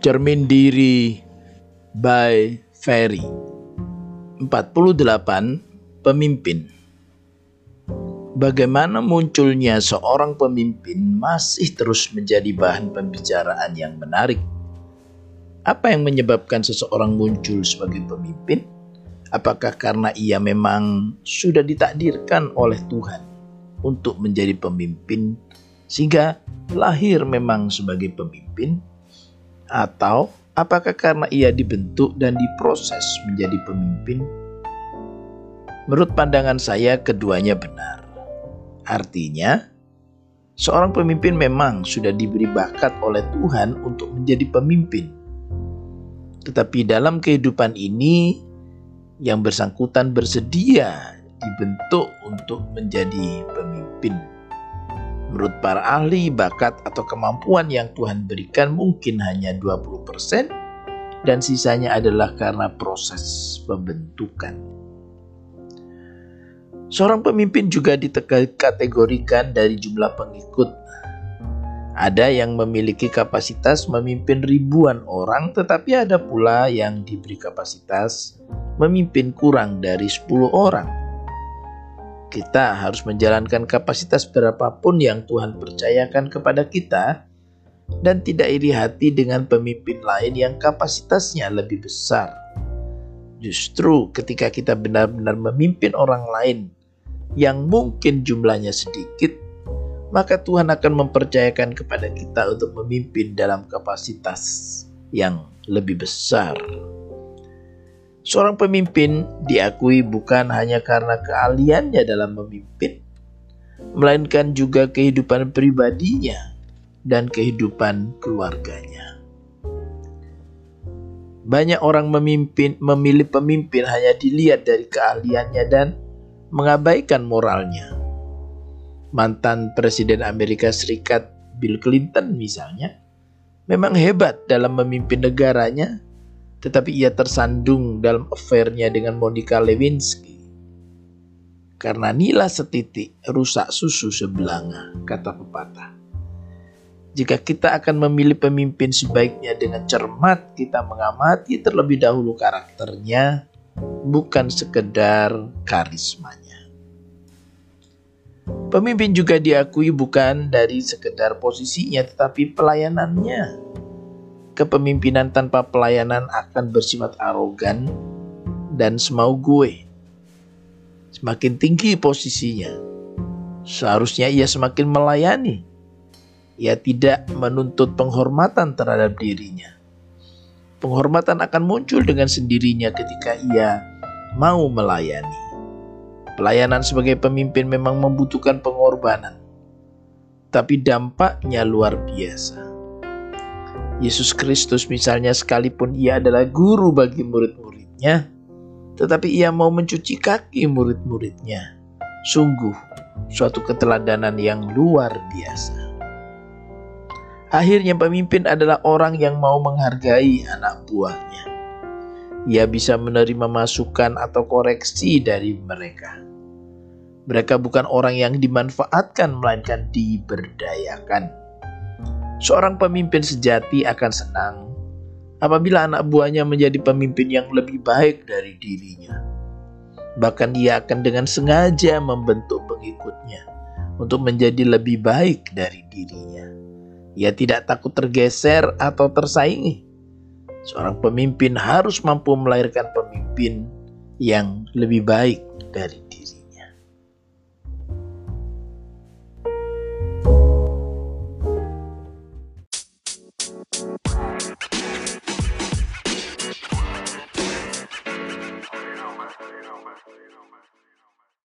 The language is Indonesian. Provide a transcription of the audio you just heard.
Cermin Diri by Ferry 48 Pemimpin Bagaimana munculnya seorang pemimpin masih terus menjadi bahan pembicaraan yang menarik. Apa yang menyebabkan seseorang muncul sebagai pemimpin? Apakah karena ia memang sudah ditakdirkan oleh Tuhan untuk menjadi pemimpin sehingga lahir memang sebagai pemimpin? Atau apakah karena ia dibentuk dan diproses menjadi pemimpin? Menurut pandangan saya, keduanya benar. Artinya, seorang pemimpin memang sudah diberi bakat oleh Tuhan untuk menjadi pemimpin. Tetapi dalam kehidupan ini, yang bersangkutan bersedia dibentuk untuk menjadi pemimpin. Menurut para ahli, bakat atau kemampuan yang Tuhan berikan mungkin hanya 20% dan sisanya adalah karena proses pembentukan. Seorang pemimpin juga dikategorikan dari jumlah pengikut. Ada yang memiliki kapasitas memimpin ribuan orang, tetapi ada pula yang diberi kapasitas memimpin kurang dari 10 orang. Kita harus menjalankan kapasitas berapapun yang Tuhan percayakan kepada kita dan tidak iri hati dengan pemimpin lain yang kapasitasnya lebih besar. Justru ketika kita benar-benar memimpin orang lain yang mungkin jumlahnya sedikit, maka Tuhan akan mempercayakan kepada kita untuk memimpin dalam kapasitas yang lebih besar. Seorang pemimpin diakui bukan hanya karena keahliannya dalam memimpin, melainkan juga kehidupan pribadinya dan kehidupan keluarganya. Banyak orang memimpin memilih pemimpin hanya dilihat dari keahliannya dan mengabaikan moralnya. Mantan Presiden Amerika Serikat Bill Clinton misalnya memang hebat dalam memimpin negaranya tetapi ia tersandung dalam affairnya dengan Monica Lewinsky. Karena nila setitik rusak susu sebelanga, kata pepatah. Jika kita akan memilih pemimpin sebaiknya dengan cermat kita mengamati terlebih dahulu karakternya, bukan sekedar karismanya. Pemimpin juga diakui bukan dari sekedar posisinya tetapi pelayanannya kepemimpinan tanpa pelayanan akan bersifat arogan dan semau gue. Semakin tinggi posisinya, seharusnya ia semakin melayani. Ia tidak menuntut penghormatan terhadap dirinya. Penghormatan akan muncul dengan sendirinya ketika ia mau melayani. Pelayanan sebagai pemimpin memang membutuhkan pengorbanan, tapi dampaknya luar biasa. Yesus Kristus misalnya sekalipun ia adalah guru bagi murid-muridnya, tetapi ia mau mencuci kaki murid-muridnya. Sungguh suatu keteladanan yang luar biasa. Akhirnya pemimpin adalah orang yang mau menghargai anak buahnya. Ia bisa menerima masukan atau koreksi dari mereka. Mereka bukan orang yang dimanfaatkan, melainkan diberdayakan. Seorang pemimpin sejati akan senang apabila anak buahnya menjadi pemimpin yang lebih baik dari dirinya. Bahkan dia akan dengan sengaja membentuk pengikutnya untuk menjadi lebih baik dari dirinya. Ia tidak takut tergeser atau tersaingi. Seorang pemimpin harus mampu melahirkan pemimpin yang lebih baik dari